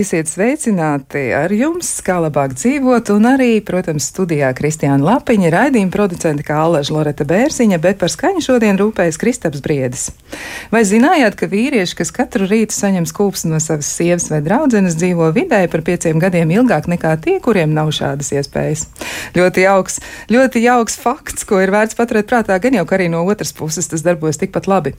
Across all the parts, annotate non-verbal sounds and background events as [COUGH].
Esiet sveicināti ar jums, kā labāk dzīvot, un arī, protams, studijā Kristiāna Lapiņa, raidījuma producente kā Allaža Loreta Bērziņa, bet par skaņu šodien rūpējas Kristaps Briedis. Vai zinājāt, ka vīrieši, kas katru rītu saņem skūpstu no savas sievas vai draudzenes, dzīvo vidēji par pieciem gadiem ilgāk nekā tie, kuriem nav šādas iespējas? Ļoti jauks, ļoti jauks fakts, ko ir vērts paturēt prātā, gan jau ka arī no otras puses tas darbojas tikpat labi.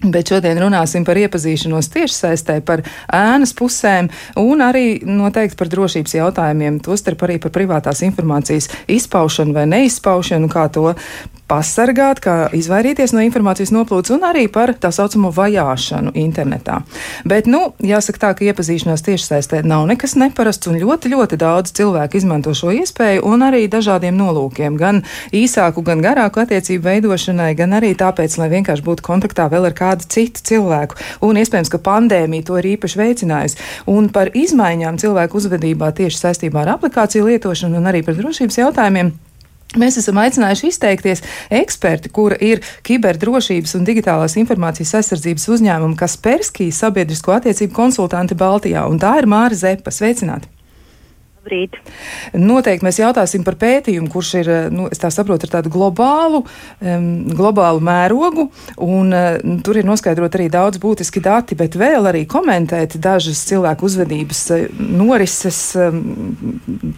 Bet šodien runāsim par iepazīšanos tiešsaistē, par ēnas pusēm un arī noteikti par drošības jautājumiem, tostarp arī par privātās informācijas izpaušanu vai neizpaušanu, kā to pasargāt, kā izvairīties no informācijas noplūdes un arī par tā saucamo vajāšanu internetā. Bet, nu, jāsaka tā, ka iepazīšanās tiešsaistē nav nekas neparasts un ļoti, ļoti daudz cilvēku izmanto šo iespēju un arī dažādiem nolūkiem, gan īsāku, gan garāku attiecību veidošanai, gan arī tāpēc, lai vienkārši būtu kontaktā vēl ar kādu citu cilvēku. Un iespējams, ka pandēmija to ir īpaši veicinājusi. Un par izmaiņām cilvēku uzvedībā tieši saistībā ar aplikāciju lietošanu un arī par drošības jautājumiem Mēs esam aicinājuši izteikties eksperti, kura ir kiberdrošības un digitālās informācijas aizsardzības uzņēmuma Kasperskī sabiedrisko attiecību konsultanti Baltijā, un tā ir Māra Zepa. Sveicināti! Labrīt. Noteikti mēs jautāsim par pētījumu, kurš ir, nu, es tā saprotu, ar tādu globālu, um, globālu mērogu, un uh, tur ir noskaidrot arī daudz būtiski dati, bet vēl arī komentēt dažas cilvēku uzvedības norises, um,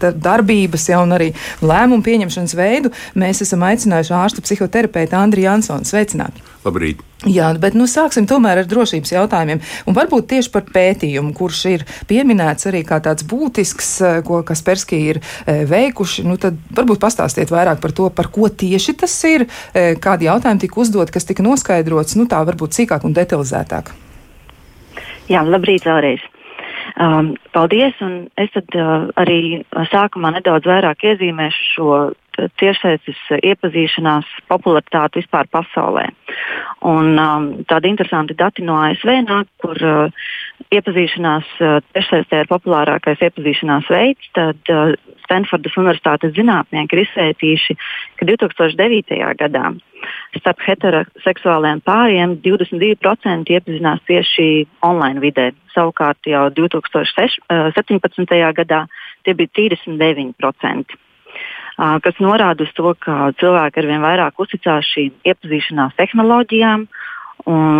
darbības, ja, un arī lēmumu pieņemšanas veidu. Mēs esam aicinājuši ārstu psihoterapeitu Andriju Jansonu. Sveicināti! Labrīt! Jā, bet nu, sāksim tomēr ar drošības jautājumiem. Un varbūt tieši par pētījumu, kurš ir pieminēts arī kā tāds būtisks, eh, ko Kasperski ir e, veikuši. Nu, tad varbūt pastāstiet vairāk par to, par ko tieši tas ir, e, kādi jautājumi tika uzdot, kas tika noskaidrots, nu tā varbūt sīkāk un detalizētāk. Jā, labrīt vēlreiz. Um, paldies, un es tad, uh, arī sākumā nedaudz vairāk iezīmēšu šo tiešsaistes iepazīšanās popularitāti vispār pasaulē. Un, um, tādi interesanti dati no ASV nāk, kur uh, iepazīšanās uh, tiešsaistē ir populārākais iepazīšanās veids. Tad uh, Stanfordas Universitātes zinātnieki ir izpētījuši, ka 2009. gadā starp heteroseksuāliem pāriem 22% iepazinās tieši online vidē. Savukārt jau 2017. Uh, gadā tie bija 39% kas norāda uz to, ka cilvēki arvien vairāk uzticās šīm iepazīšanās tehnoloģijām.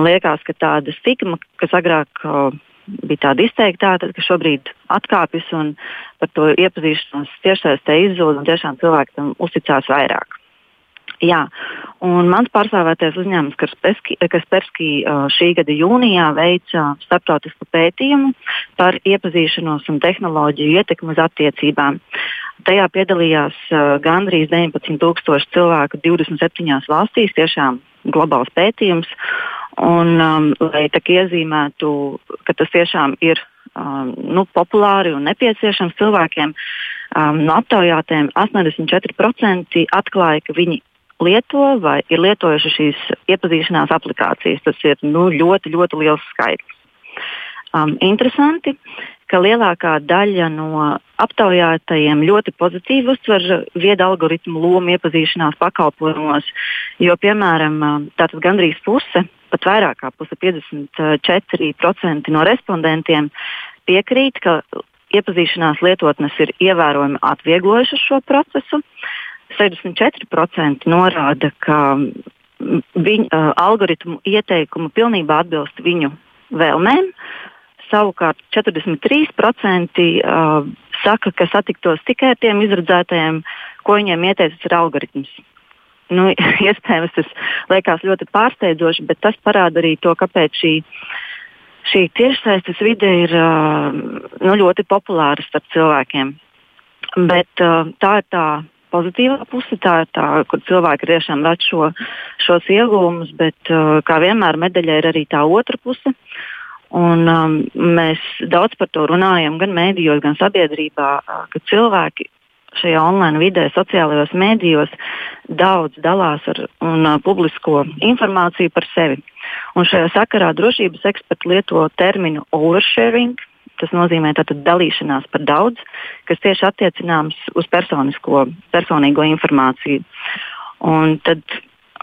Liekas, ka tāda stigma, kas agrāk uh, bija tāda izteikta, tad, ka šobrīd atkāpjas un par to iepazīšanos tiešsaistē izzūd un tiešām cilvēki tam uzticās vairāk. Jā, un mans pārstāvētais uzņēmums, Kasperski, šī gada jūnijā veica starptautisku pētījumu par iepazīšanos un tehnoloģiju ietekmi uz attiecībām. Tajā piedalījās uh, gandrīz 19,000 cilvēku 27 valstīs, tiešām globāls pētījums. Un, um, lai tā iezīmētu, ka tas tiešām ir um, nu, populāri un nepieciešams cilvēkiem, um, no aptaujātiem 84% atklāja, ka viņi lieto vai ir lietojuši šīs iepazīšanās aplikācijas. Tas ir nu, ļoti, ļoti liels skaitlis. Um, interesanti, ka lielākā daļa no aptaujātajiem ļoti pozitīvi uztver viedu algoritmu lomu iepazīšanās pakalpojumos, jo, piemēram, tātad gandrīz puse, pat vairāk kā puse, 54% no respondentiem piekrīt, ka iepazīšanās lietotnes ir ievērojami atvieglojušas šo procesu. 64% norāda, ka viņu uh, algoritmu ieteikumu pilnībā atbilst viņu vēlmēm, savukārt 43% uh, saka, ka satiktos tikai ar tiem izredzētajiem, ko viņiem ieteicis algoritms. Nu, [LAUGHS] iespējams, tas liekas ļoti pārsteidzoši, bet tas parāda arī to, kāpēc šī, šī tiešsaistes vide ir uh, nu, ļoti populāra starp cilvēkiem. Bet uh, tā ir tā pozitīvā puse, tā ir tā, kur cilvēki tiešām redz šo, šos iegūmus, bet uh, kā vienmēr medaļai ir arī tā otra puse. Un, um, mēs daudz par to runājam, gan mēdījos, gan sabiedrībā, uh, ka cilvēki šajā online vidē, sociālajos mēdījos daudz dalās ar un uh, publisko informāciju par sevi. Un šajā sakarā drošības eksperti lieto terminu oversharing. Tas nozīmē tātad dalīšanās par daudz, kas tieši attiecināms uz personīgo informāciju. Un tad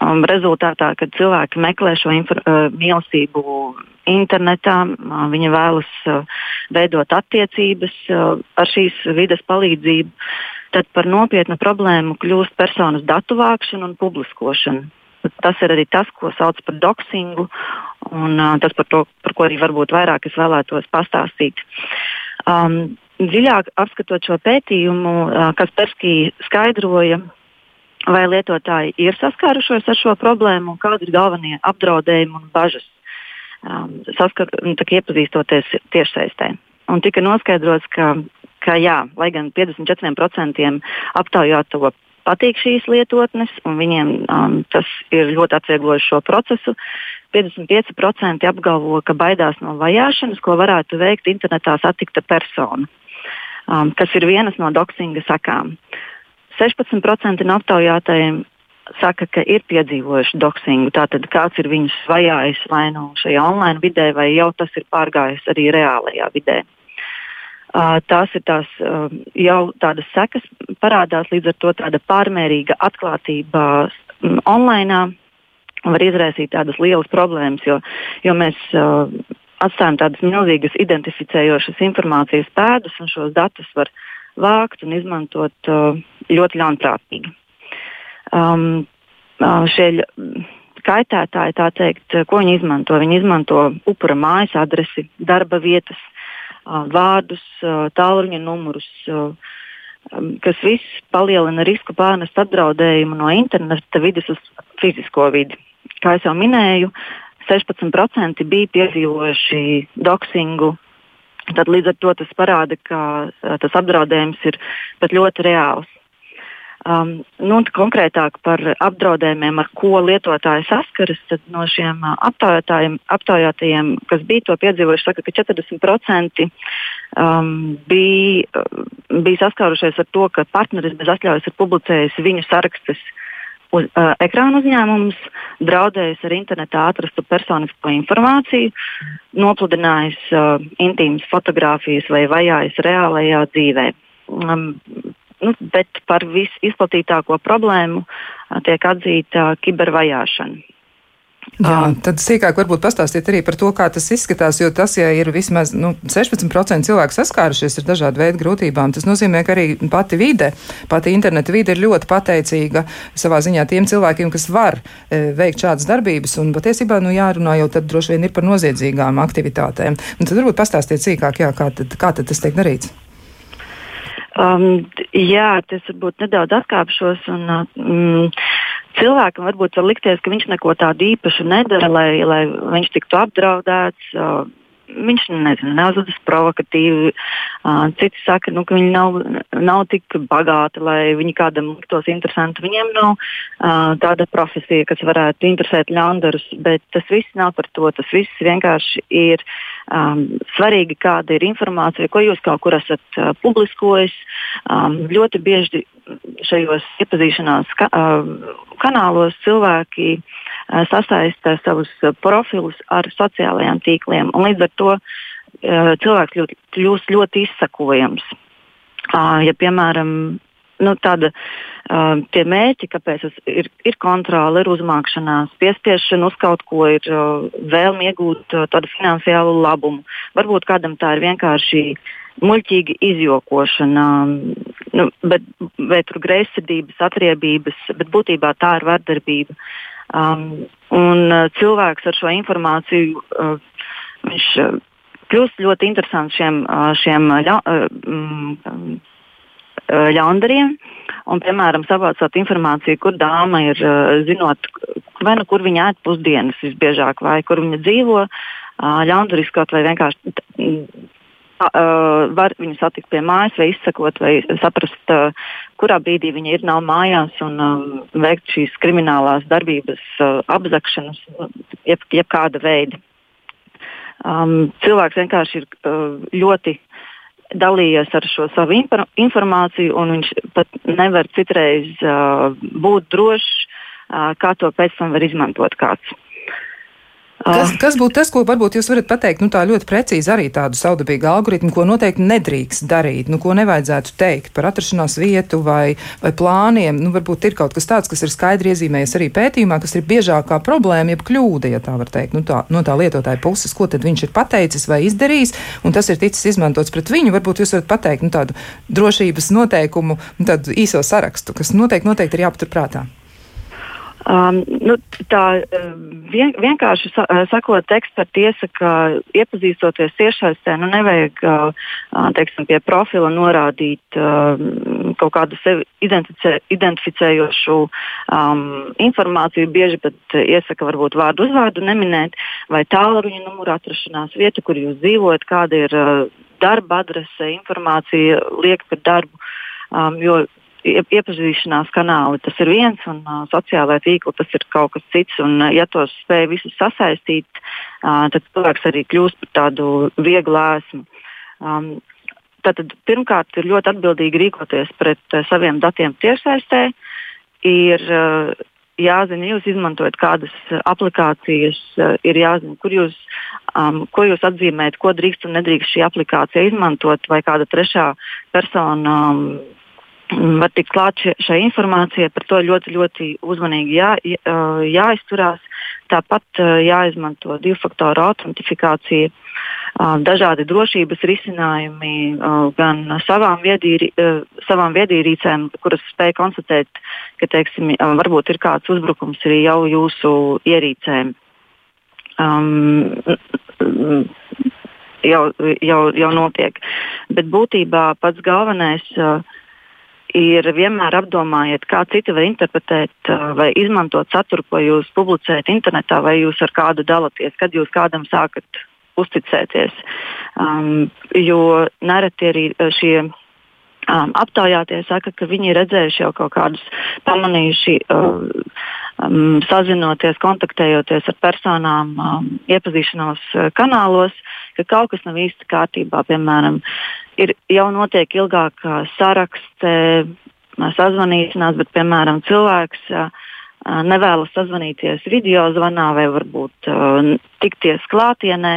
um, rezultātā, kad cilvēki meklē šo infor, uh, mīlestību internetā, uh, viņi vēlas uh, veidot attiecības uh, ar šīs vides palīdzību, tad par nopietnu problēmu kļūst personas datu vākšana un publiskošana. Tas ir arī tas, ko sauc par doksingu, un uh, tas, par, to, par ko arī varbūt vairāk es vēlētos pastāstīt. Um, dziļāk apskatot šo pētījumu, uh, kas Persky skaidroja, vai lietotāji ir saskārušies ar šo problēmu un kādi ir galvenie apdraudējumi un bažas, um, saskar, nu, iepazīstoties tiešsaistē. Un tika noskaidrots, ka, ka jā, lai gan 54% aptaujāto patīk šīs lietotnes, un viņiem um, tas ir ļoti atvieglojis šo procesu. 55% apgalvo, ka baidās no vajāšanas, ko varētu veikt internetā satikta persona, um, kas ir vienas no doksinga sakām. 16% no aptaujātajiem saka, ka ir piedzīvojuši doksingu. Tātad kāds ir viņus vajājis vai nu šajā online vidē, vai jau tas ir pārgājis arī reālajā vidē. Uh, tās ir tās uh, jau tādas sekas, parādās līdz ar to tāda pārmērīga atklātība online var izraisīt tādas lielas problēmas, jo, jo mēs uh, atstājam tādas milzīgas identificējošas informācijas pēdas, un šos datus var vākt un izmantot uh, ļoti ļaunprātīgi. Um, uh, šie kaitētāji, tā teikt, ko viņi izmanto? Viņi izmanto upura mājas adresi, darba vietas, vārdus, tālruņa numurus, kas viss palielina risku pārnest apdraudējumu no interneta vidas uz fizisko vidi. Kā jau minēju, 16% bija piedzīvojuši doksingu. Tad līdz ar to tas parāda, ka tas apdraudējums ir pat ļoti reāls. Um, nu, konkrētāk par apdraudējumiem, ar ko lietotāji saskaras, tad no šiem uh, aptaujātajiem, kas bija to piedzīvojuši, saka, ka 40% um, bija, uh, bija saskārušies ar to, ka partneris bez atļaujas ir publicējis viņu sarakstus uz uh, ekrāna uzņēmumus, draudējis ar internetā atrastu personisko informāciju, nopludinājis uh, intīmas fotogrāfijas vai vajājis reālajā dzīvē. Um, Nu, bet par visizplatītāko problēmu tiek atzīta kibervajāšana. Jā, tad sīkāk varbūt pastāstiet arī par to, kā tas izskatās, jo tas, ja ir vismaz nu, 16% cilvēku saskārušies ar dažādu veidu grūtībām, tas nozīmē, ka arī pati vide, pati interneta vide ir ļoti pateicīga savā ziņā tiem cilvēkiem, kas var e, veikt šādas darbības, un patiesībā, nu jārunā jau tad droši vien ir par noziedzīgām aktivitātēm. Un tad varbūt pastāstiet sīkāk, jā, kā, tad, kā tad tas tiek darīts. Um, jā, tas varbūt nedaudz atkāpšos. Un, um, cilvēkam varbūt var likties, ka viņš neko tādu īpašu nedara, lai, lai viņš tiktu apdraudēts. Uh, viņš nezinu, neuzvedas provokatīvi. Uh, citi saka, nu, ka viņi nav, nav tik bagāti, lai viņi kādam liktos interesanti. Viņiem nav uh, tāda profesija, kas varētu interesēt ļaundarus, bet tas viss nav par to. Tas viss vienkārši ir um, svarīgi, kāda ir informācija, ko jūs kaut kur esat uh, publiskojis. Um, ļoti bieži šajos iepazīšanās ka, uh, kanālos cilvēki uh, sasaista savus profilus ar sociālajiem tīkliem, līdz ar to uh, cilvēks ļoti, kļūst ļoti izsakojams. Uh, ja, piemēram, nu, tāda, uh, tie mērķi, kāpēc ir, ir kontrole, ir uzmākšanās, piespiešana uz kaut ko, ir uh, vēlme iegūt uh, tādu finansiālu labumu. Varbūt kādam tā ir vienkārši muļķīga izjokošana, nu, bet, vai tur greizsirdības, atriebības, bet būtībā tā ir vardarbība. Um, un uh, cilvēks ar šo informāciju uh, viņš, uh, kļūst ļoti interesants šiem, uh, šiem ļa, uh, mm, ļaundariem. Un, piemēram, savācot informāciju, kur dāma ir, zinot, vai nu kur viņa ēd pusdienas visbiežāk, vai kur viņa dzīvo, ļaundariskot vai vienkārši var viņu satikt pie mājas, vai izsakot, vai saprast, kurā brīdī viņa ir, nav mājās, un veikt šīs kriminālās darbības apzakšanas, jeb, jebkāda veida. Um, cilvēks vienkārši ir uh, ļoti dalījies ar šo savu informāciju, un viņš pat nevar citreiz uh, būt drošs, uh, kā to pēc tam var izmantot kāds. Kas, kas būtu tas, ko varbūt jūs varat pateikt, nu tā ļoti precīzi arī tādu saudabīgu algoritmu, ko noteikti nedrīkst darīt, nu ko nevajadzētu teikt par atrašanās vietu vai, vai plāniem? Nu, varbūt ir kaut kas tāds, kas ir skaidri iezīmējies arī pētījumā, kas ir biežākā problēma, jeb kļūda, ja tā var teikt, nu tā, no tā lietotāja puses, ko tad viņš ir pateicis vai izdarījis, un tas ir ticis izmantots pret viņu. Varbūt jūs varat pateikt nu, tādu drošības noteikumu, nu, tādu īso sarakstu, kas noteikti, noteikti ir jāpaturprātā. Um, nu, tā vien, vienkārši sa, sakot, eksperti iesaka, iepazīstoties tiešsaistē, nu nevajag uh, teiksim, pie profila norādīt uh, kaut kādu sevi identificē, identificējošu um, informāciju. Bieži pat iesaka varbūt vārdu uzvārdu neminēt vai tālruņa numuru atrašanās vietu, kur jūs dzīvojat, kāda ir uh, darba adrese, informācija liek par darbu. Um, jo iepazīšanās kanāli tas ir viens, un uh, sociālai tīkli tas ir kaut kas cits. Un, uh, ja tos spēj visus sasaistīt, uh, tad cilvēks arī kļūst par tādu vieglu ēsmu. Um, Tātad, pirmkārt, ir ļoti atbildīgi rīkoties pret uh, saviem datiem tiešsaistē. Ir uh, jāzina, jūs izmantojat kādas aplikācijas, uh, ir jāzina, kur jūs, um, ko jūs atzīmējat, ko drīkst un nedrīkst šī aplikācija izmantot, vai kāda trešā persona um, var tikt klāt šai informācijai, par to ļoti, ļoti uzmanīgi jā, jāizturās. Tāpat jāizmanto divu faktoru autentifikācija, dažādi drošības risinājumi gan savām, viedīri, savām viedierīcēm, kuras spēj konstatēt, ka teiksim, varbūt ir kāds uzbrukums arī jau jūsu ierīcēm. Um, jau, jau, jau notiek. Bet būtībā pats galvenais uh, ir vienmēr apdomājiet, kā citi var interpretēt vai izmantot saturu, ko jūs publicējat internetā, vai jūs ar kādu dalāties, kad jūs kādam sākat uzticēties. Um, jo nereti arī šie um, aptaujātie saka, ka viņi ir redzējuši jau kaut kādus, pamanījuši, um, um, sazinoties, kontaktējoties ar personām, um, iepazīšanos kanālos, ka kaut kas nav īsti kārtībā. Piemēram, ir jau notiek ilgāka sarakste, sazvanīšanās, bet, piemēram, cilvēks nevēlas sazvanīties video zvanā vai varbūt uh, tikties klātienē.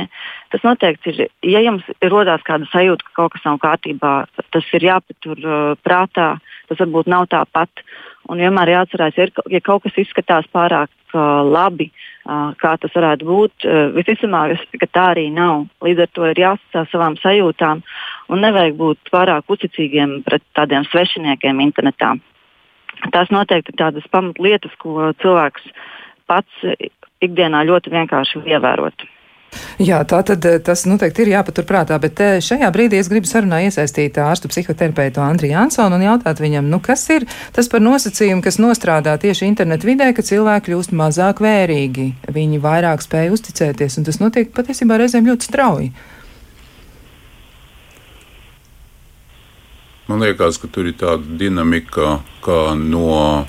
Tas noteikti ir, ja jums rodās kāda sajūta, ka kaut kas nav kārtībā, tas ir jāpatur uh, prātā. Tas varbūt nav tāpat. Un vienmēr jāatcerās, ja, ir, ja kaut kas izskatās pārāk uh, labi, uh, kā tas varētu būt, uh, visticamāk, ka tā arī nav. Līdz ar to ir jāsacās savām sajūtām un nevajag būt pārāk uzticīgiem pret tādiem svešiniekiem internetā. Tās noteikti ir tādas pamatlietas, ko cilvēks pats ikdienā ļoti vienkārši ievērot. Jā, tā tad eh, tas noteikti ir jāpaturprātā, bet eh, šajā brīdī es gribu sarunā iesaistīt ārstu psihoterapeitu Andriju Jansonu un jautāt viņam, nu kas ir tas par nosacījumu, kas nostrādā tieši internetu vidē, ka cilvēki kļūst mazāk vērīgi, viņi vairāk spēj uzticēties, un tas notiek patiesībā reizēm ļoti strauji. Man liekas, ka tur ir tāda dinamika, kā no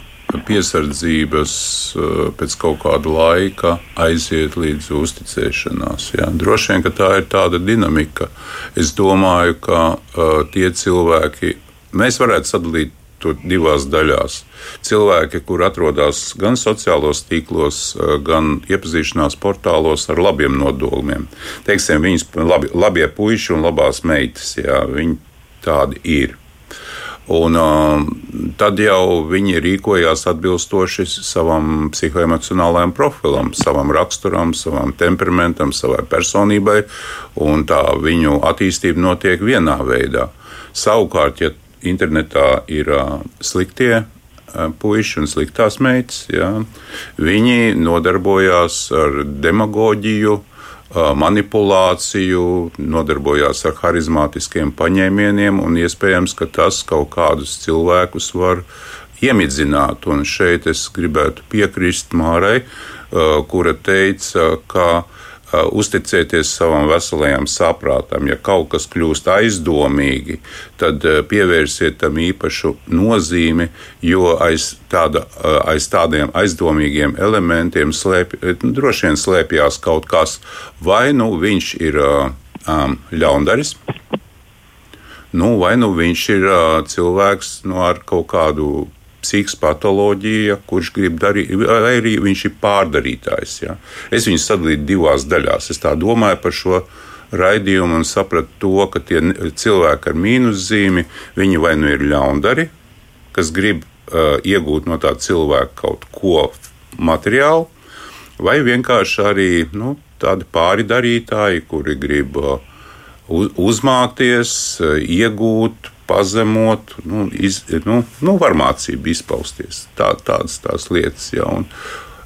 piesardzības eh, pēc kaut kāda laika aiziet līdz uzticēšanās. Jā. Droši vien tā ir tāda dinamika. Es domāju, ka uh, tie cilvēki, mēs varētu sadalīt to divās daļās. Cilvēki, kur atrodas gan sociālos tīklos, eh, gan iepazīšanās portālos ar labiem nodomiem. Teiksim, viņas labi, labie puiši un labās meitas, jā, viņi tādi ir. Un, uh, tad jau viņi rīkojās atbilstoši savam psihoemocionālajam profilam, savam raksturam, savam temperamentam, savai personībai, un tā viņu attīstība notiek vienā veidā. Savukārt, ja internetā ir uh, sliktie uh, puiši un sliktās meitas, ja, viņi nodarbojās ar demagoģiju, manipulāciju, nodarbojās ar harizmātiskiem paņēmieniem, un iespējams, ka tas kaut kādus cilvēkus var iemidzināt. Un šeit es gribētu piekrist Mārai, kura teica, ka uzticēties savam veselajam saprātam. Ja kaut kas kļūst aizdomīgi, tad pievērsiet tam īpašu nozīmi, jo aiz, tāda, aiz tādiem aizdomīgiem elementiem slēp, droši vien slēpjas kaut kas, vai nu viņš ir um, ļaundaris. Nu, vai nu viņš ir uh, cilvēks nu, ar kaut kādu psihiskā patoloģija, kurš grib darīt, vai arī viņš ir pārdarītājs. Ja? Es viņu sadalītu divās daļās. Es tā domāju par šo raidījumu un sapratu to, ka tie cilvēki ar mīnuszīmi, viņi vai nu ir ļaundari, kas grib uh, iegūt no tā cilvēka kaut ko materiālu, vai vienkārši arī nu, tādi pāridarītāji, kuri grib uh, uzmākties, uh, iegūt, pazemot, nu, iz, nu, nu varmācību izpausties. Tā, tādas tās lietas. Ja, un,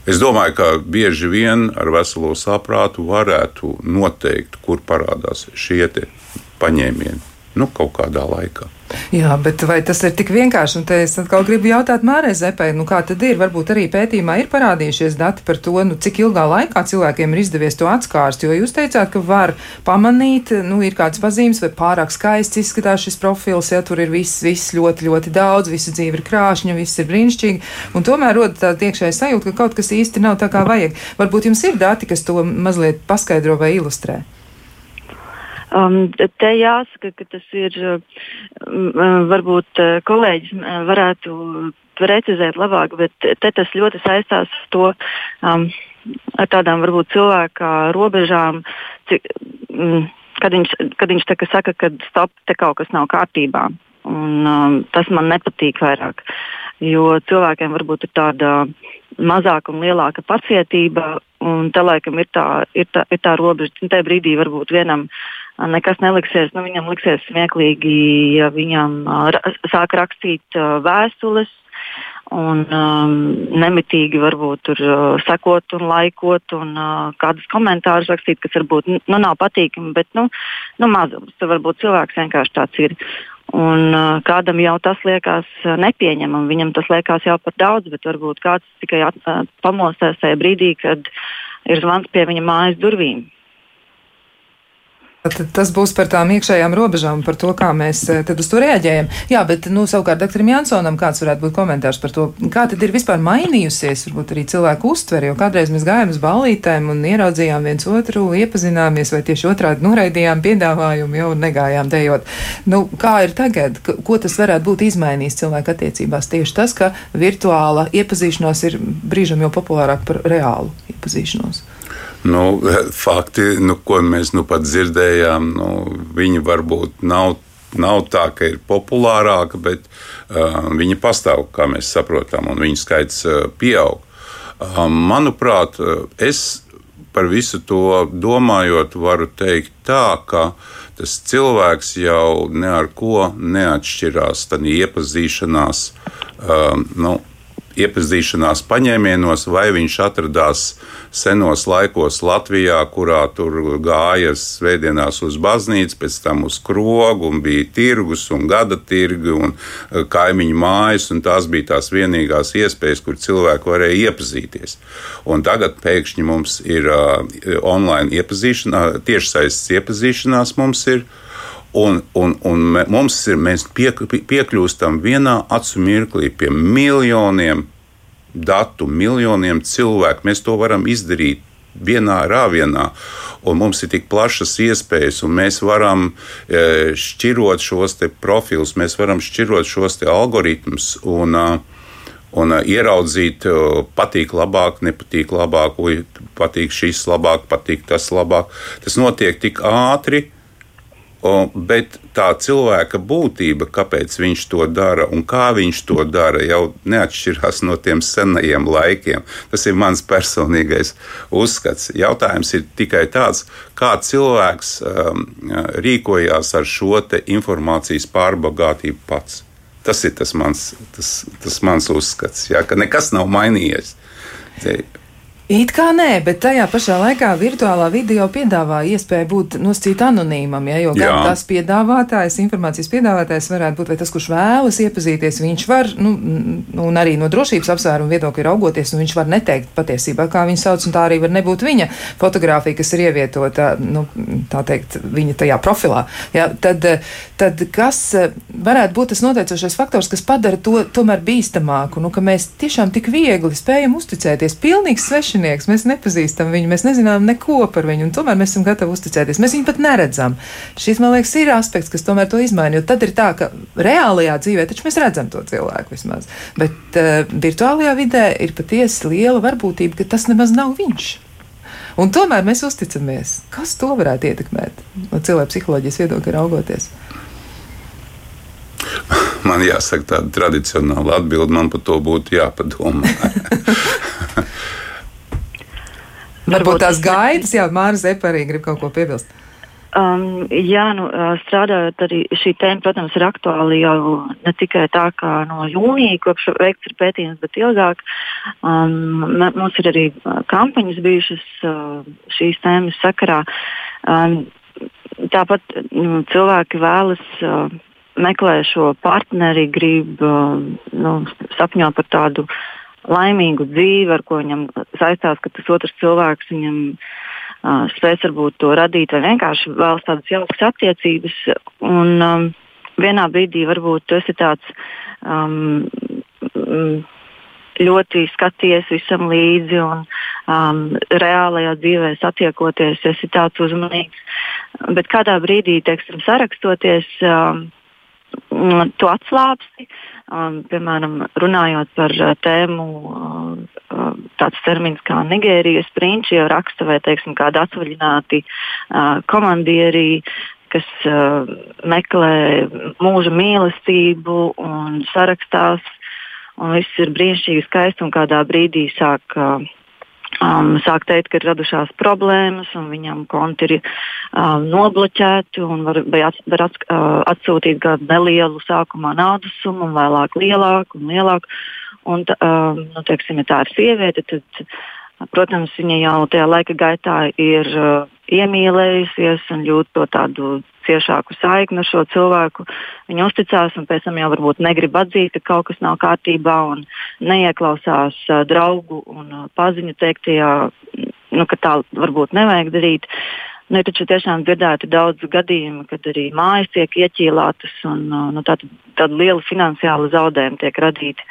Es domāju, ka bieži vien ar veselo saprātu varētu noteikt, kur parādās šie paņēmieni nu, kaut kādā laikā. Jā, bet vai tas ir tik vienkārši? Un te es atkal gribu jautāt Mārai Zepai, nu kā tad ir? Varbūt arī pētījumā ir parādījušies dati par to, nu, cik ilgā laikā cilvēkiem ir izdevies to atskārst, jo jūs teicāt, ka var pamanīt, nu, ir kāds pazīmes vai pārāk skaists izskatās šis profils, ja tur ir viss, viss ļoti, ļoti daudz, visa dzīve ir krāšņa, viss ir brīnišķīgi, un tomēr rodas tāda iekšēja sajūta, ka kaut kas īsti nav tā kā vajag. Varbūt jums ir dati, kas to mazliet paskaidro vai ilustrē? Um, te jāsaka, ka tas ir um, varbūt uh, kolēģis uh, varētu precizēt labāk, bet te tas ļoti saistās ar to. Um, ar tādām varbūt cilvēka robežām, cik, mm, kad viņš, kad viņš saka, ka stop, te kaut kas nav kārtībā. Un, um, tas man nepatīk vairāk, jo cilvēkiem varbūt ir tāda mazāka un lielāka pacietība, un tā laikam ir tā, ir tā, ir tā robeža. Tajā brīdī varbūt vienam nekas neliksies. Nu, viņam liksies smieklīgi, ja viņam ra sāk rakstīt vēstules. Un um, nemitīgi varbūt tur uh, sekot un laikot, un uh, kādus komentārus rakstīt, kas varbūt nu, nav patīkami, bet nu, nu, mazums. Tur varbūt cilvēks vienkārši tāds ir. Un, uh, kādam jau tas liekas nepieņemami, viņam tas liekas jau par daudz, bet varbūt kāds tikai at, uh, pamostās tajā brīdī, kad ir zvans pie viņa mājas durvīm. Tad tas būs par tām iekšējām robežām, par to, kā mēs eh, uz to reaģējam. Jā, bet, nu, savukārt, doktoram Jansonam kāds varētu būt komentārs par to, kā tad ir vispār mainījusies, varbūt arī cilvēku uztveri, jo kādreiz mēs gājām uz ballītēm un ieraudzījām viens otru, iepazināmies, vai tieši otrādi noraidījām piedāvājumu, jau negājām dejot. Nu, kā ir tagad? Ko tas varētu būt izmainījis cilvēku attiecībās? Tieši tas, ka virtuāla iepazīšanās ir brīžam jau populārāk par reālu iepazīšanos. Nu, [LAUGHS] fakti, nu, ko mēs nu pat dzirdējām, nu, viņi varbūt nav nav tā, ka ir populārāka, bet uh, viņi pastāv, kā mēs saprotam, un viņu skaits uh, pieaug. Uh, manuprāt, uh, es par visu to domājot, varu teikt tā, ka tas cilvēks jau ne ar ko neatšķirās tādā iepazīšanās. Uh, nu, iepazīšanās paņēmienos, vai viņš atradās senos laikos Latvijā, kurā tur gājas svētdienās uz baznīcu, pēc tam uz krogu, un bija tirgus un gada tirgi un eh, kaimiņu mājas, un tās bija tās vienīgās iespējas, kur cilvēki varēja iepazīties. Un tagad pēkšņi mums ir uh, online iepazīšanās, tiešsaistes iepazīšanās mums ir. Un, un, un mums ir, mēs piek, piekļūstam vienā acu mirklī pie miljoniem datu, miljoniem cilvēku. Mēs to varam izdarīt vienā rāvienā. Un mums ir tik plašas iespējas, un mēs varam e, šķirot šos profilus, mēs varam šķirot šos algoritmus. Un, un ieraudzīt, patīk labāk, nepatīk labāk, patīk šis labāk, patīk tas labāk. Tas notiek tik ātri, O, bet tā cilvēka būtība, kāpēc viņš to dara un kā viņš to dara, jau neatšķirās no tiem senajiem laikiem. Tas ir mans personīgais uzskats. Jautājums ir tikai tāds, kā cilvēks um, rīkojās ar šo informācijas pārbagātību pats. Tas ir tas mans, tas, tas mans uzskats, jā, ka nekas nav mainījies. It kā nē, bet tajā pašā laikā virtuālā video piedāvā iespēju būt noscīt anonīmam, ja, jo gan tas piedāvātājs, informācijas piedāvātājs varētu būt vai tas, kurš vēlas iepazīties, viņš var, nu, un arī no drošības apsvērumu viedokļa raugoties, nu, viņš var neteikt patiesībā, kā viņu sauc, un tā arī var nebūt viņa fotografija, kas ir ievietota, nu, tā teikt, viņa tajā profilā. Ja, tad, tad kas varētu būt tas noteicošais faktors, kas padara to tomēr bīstamāku, nu, ka mēs tiešām tik viegli spējam uzticēties. Pilnīgi svešiem svešinieks, mēs nepazīstam viņu, mēs nezinām neko par viņu, un tomēr mēs esam gatavi uzticēties. Mēs viņu pat neredzam. Šis, man liekas, ir aspekts, kas tomēr to izmaina, jo tad ir tā, ka reālajā dzīvē taču mēs redzam to cilvēku vismaz, bet uh, virtuālajā vidē ir patiesi liela varbūtība, ka tas nemaz nav viņš. Un tomēr mēs uzticamies. Kas to varētu ietekmēt no cilvēka psiholoģijas viedokļa raugoties? Man jāsaka, tāda tradicionāla atbilde man par to būtu jāpadomā. [LAUGHS] Varbūt tās gaidas, jā, Mārcis Zeparī grib kaut ko piebilst. Um, jā, nu, strādājot arī šī tēma, protams, ir aktuāla jau ne tikai tā, kā no jūnija, kopš veikts ir pētījums, bet ilgāk. Um, mums ir arī kampaņas bijušas uh, šīs tēmas sakarā. Um, tāpat nu, cilvēki vēlas. Uh, meklē šo partneri, grib uh, nu, sapņot par tādu laimīgu dzīvi, ar ko viņam saistās, ka tas otrs cilvēks viņam uh, spēs varbūt to radīt, vai vienkārši vēlas tādas jaukas attiecības. Un, um, vienā brīdī varbūt tu esi tāds um, ļoti skaties visam līdzi un um, reālajā dzīvē satiekoties, esi tāds uzmanīgs. Bet kādā brīdī, teiksim, sarakstoties, um, Mm, to atslābsti. Um, piemēram, runājot par uh, tēmu, uh, uh, tāds termins kā Nigērijas prinči jau raksta vai teiksim, kādi atvaļināti uh, komandieri, kas uh, meklē mūža mīlestību un sarakstās. Un viss ir brīnišķīgi skaisti un kādā brīdī sāk uh, um, sāk teikt, ka ir radušās problēmas, un viņam konti ir um, nobloķēti, un var, at, var at, uh, atsūtīt kādu nelielu sākumā naudas summu, un vēlāk lielāku un lielāku. Un, um, nu, teiksim, ja tā ir sieviete, tad, protams, viņa jau tajā laika gaitā ir uh, iemīlējusies un jūt to tādu ciešāku saikni ar šo cilvēku. Viņi uzticās un pēc tam jau varbūt negrib atzīt, ka kaut kas nav kārtībā un neieklausās uh, draugu un uh, paziņu teiktajā, nu, ka tā varbūt nevajag darīt. Nu, ir taču tiešām dzirdēti daudz gadījumu, kad arī mājas tiek ieķīlātas un nu, tāda liela finansiāla zaudējuma tiek radīta.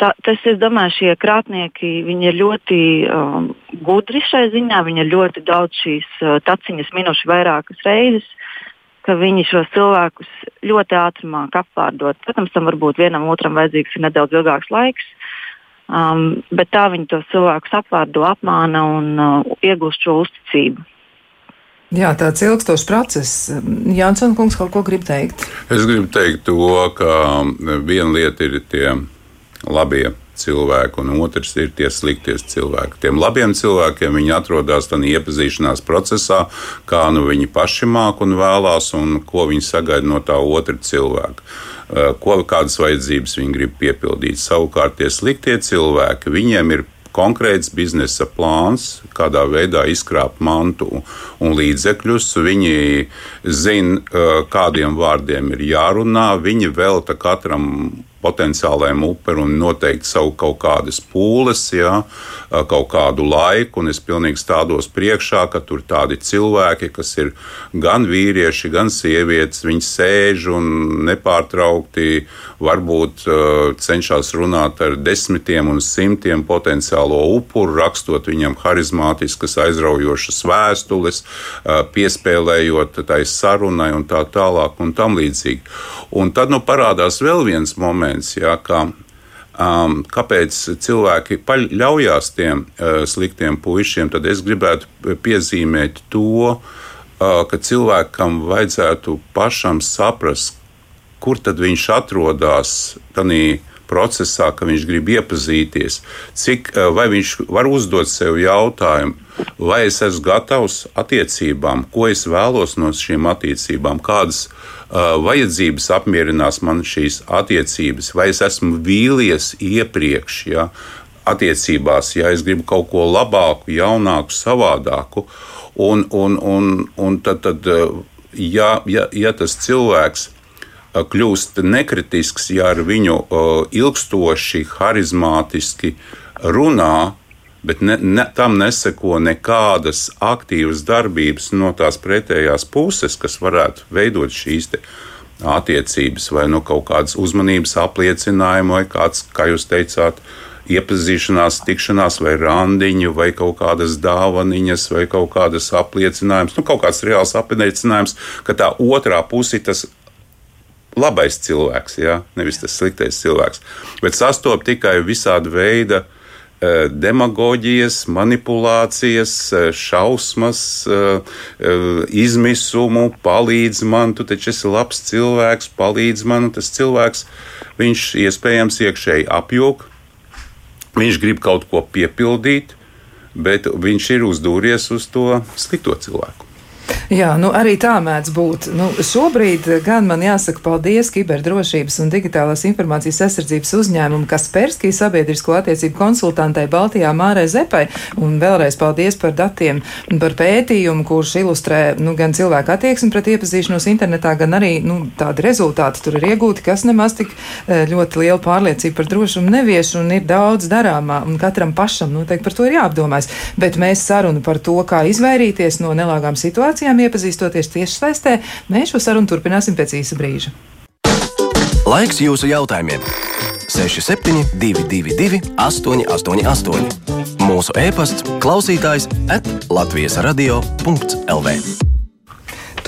Tā, tas, es domāju, šie krāpnieki ir ļoti um, gudri šai ziņā. Viņi ir ļoti daudz šīs uh, taciņas minuši vairākas reizes, ka viņi šos cilvēkus ļoti ātri māk apvārdot. Protams, tam varbūt vienam otram vajadzīgs nedaudz ilgāks laiks. Um, bet tā viņi tos cilvēkus apvārdo, apmāna un uh, iegūst šo uzticību. Jā, tāds ilgstošs process. Jānis Kungs kaut ko grib teikt. Es gribu teikt to, ka viena lieta ir tie labie cilvēki, un otrs ir tie sliktie cilvēki. Tiem labiem cilvēkiem viņi atrodas tādā iepazīšanās procesā, kā nu viņi paši māk un vēlās, un ko viņi sagaida no tā otra cilvēka. Eh, ko, kādas vajadzības viņi grib piepildīt. Savukārt tie sliktie cilvēki, viņiem ir konkrēts biznesa plāns, kādā veidā izkrāpt mantu un līdzekļus. Viņi zina, eh, kādiem vārdiem ir jārunā. Viņi velta katram potenciālajiem uperim noteikti savu kaut kādas pūles, jā, kaut kādu laiku, un es pilnīgi stādos priekšā, ka tur tādi cilvēki, kas ir gan vīrieši, gan sievietes, viņi sēž un nepārtraukti varbūt cenšas runāt ar desmitiem un simtiem potenciālo upuru, rakstot viņam harizmātiskas, aizraujošas vēstules, piespēlējot tai sarunai un tā tālāk un tam līdzīgi. Un tad nu parādās vēl viens moments, moments, jā, ka, um, kāpēc cilvēki ļaujās tiem uh, sliktiem puišiem, tad es gribētu piezīmēt to, uh, ka cilvēkam vajadzētu pašam saprast, kur tad viņš atrodas tajā procesā, ka viņš grib iepazīties, cik, uh, vai viņš var uzdot sev jautājumu, vai es esmu gatavs attiecībām, ko es vēlos no šīm attiecībām, kādas vajadzības apmierinās man šīs attiecības, vai es esmu vīlies iepriekš. Ja, Attiecībās, ja es gribu kaut ko labāku, jaunāku, savādāku, un, un, un, un tad, tad ja, ja, ja tas cilvēks kļūst nekritisks, ja ar viņu ilgstoši, harizmātiski runā, bet ne, ne, tam neseko nekādas aktīvas darbības no tās pretējās puses, kas varētu veidot šīs attiecības, vai no nu kaut kādas uzmanības apliecinājuma, vai kāds, kā jūs teicāt, iepazīšanās, tikšanās, vai randiņu, vai kaut kādas dāvaniņas, vai kaut kādas apliecinājumus, nu, kaut kāds reāls apliecinājums, ka tā otrā puse ir tas labais cilvēks, ja? nevis tas sliktais cilvēks. Bet sastopas tikai visāda veida eh, demagoģijas, manipulācijas, eh, šausmas, eh, izmisumu, palīdz man, tu taču esi labs cilvēks, palīdz man, tas cilvēks, viņš iespējams iekšēji apjūg, viņš grib kaut ko piepildīt, bet viņš ir uzdūries uz to slikto cilvēku. Jā, nu arī tā mēdz būt. Nu, šobrīd gan man jāsaka paldies kiberdrošības un digitālās informācijas aizsardzības uzņēmumu Kasperskī sabiedrisko attiecību konsultantei Baltijā Mārai Zepai. Un vēlreiz paldies par datiem, par pētījumu, kurš ilustrē nu, gan cilvēku attieksmi pret iepazīšanos internetā, gan arī nu, tādi rezultāti tur ir iegūti, kas nemaz tik e, ļoti lielu pārliecību par drošumu nevieš un ir daudz darāmā. Un katram pašam noteikti par to ir jāapdomājas. Bet mēs sarunu par to, kā izvairīties no nelāgām situācijām iepazīstoties tieši saistē, mēs šo sarunu turpināsim pēc īsa brīža. Laiks jūsu jautājumiem! 6722, 888, mūsu e-pasts, klausītājs atlatvijas radio.lv.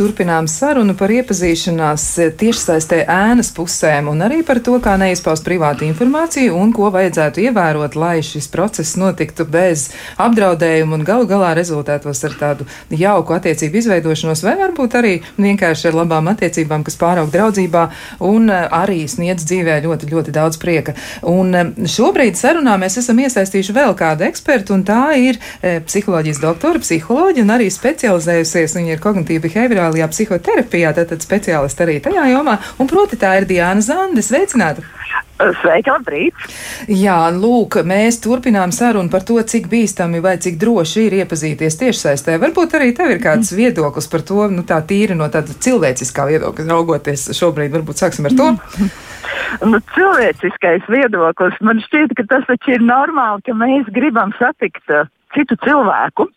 Turpinām sarunu par iepazīšanās tiešsaistē ēnas pusēm un arī par to, kā neizpaust privātu informāciju un ko vajadzētu ievērot, lai šis process notiktu bez apdraudējuma un galu galā rezultētos ar tādu jauku attiecību izveidošanos, vai varbūt arī vienkārši ar labām attiecībām, kas pāraug draudzībā un eh, arī sniedz dzīvē ļoti, ļoti daudz prieka. Un eh, šobrīd sarunā mēs esam iesaistījuši vēl kādu ekspertu, un tā ir eh, psiholoģijas doktora, psiholoģija un arī specializējusies, viņa ir kognitīva behaviorāla integrālajā psihoterapijā, tātad speciālisti arī tajā jomā, un proti tā ir Diana Zande. Sveicināta! Sveika, labrīt! Jā, lūk, mēs turpinām sarunu par to, cik bīstami vai cik droši ir iepazīties tiešsaistē. Varbūt arī tev ir kāds viedoklis par to, nu tā tīri no tāda cilvēciskā viedokļa raugoties šobrīd. Varbūt sāksim ar to. Nu, cilvēciskais viedoklis man šķiet, ka tas taču ir normāli, ka mēs gribam satikt uh, citu cilvēku.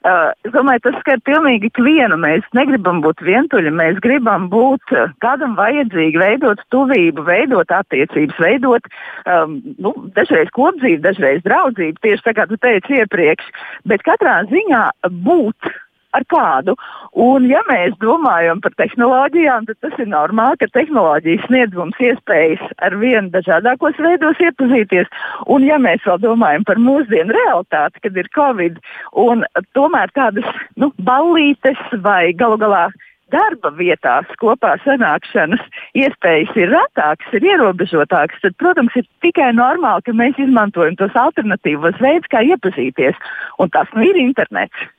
Uh, es domāju, tas skar pilnīgi ikvienu. Mēs negribam būt vientuļi, mēs gribam būt uh, kādam vajadzīgi, veidot tuvību, veidot attiecības, veidot um, nu, dažreiz kopdzīvi, dažreiz draudzību, tieši tā kā tu teici iepriekš. Bet katrā ziņā būt ar kādu. Un, ja mēs domājam par tehnoloģijām, tad tas ir normāli, ka tehnoloģijas sniedz mums iespējas ar vien dažādākos veidos iepazīties. Un, ja mēs vēl domājam par mūsdienu realitāti, kad ir Covid, un tomēr tādas nu, ballītes vai galu galā darba vietās kopā sanākšanas iespējas ir retākas, ir ierobežotākas, tad, protams, ir tikai normāli, ka mēs izmantojam tos alternatīvos veidus, kā iepazīties. Un tas nu ir internets.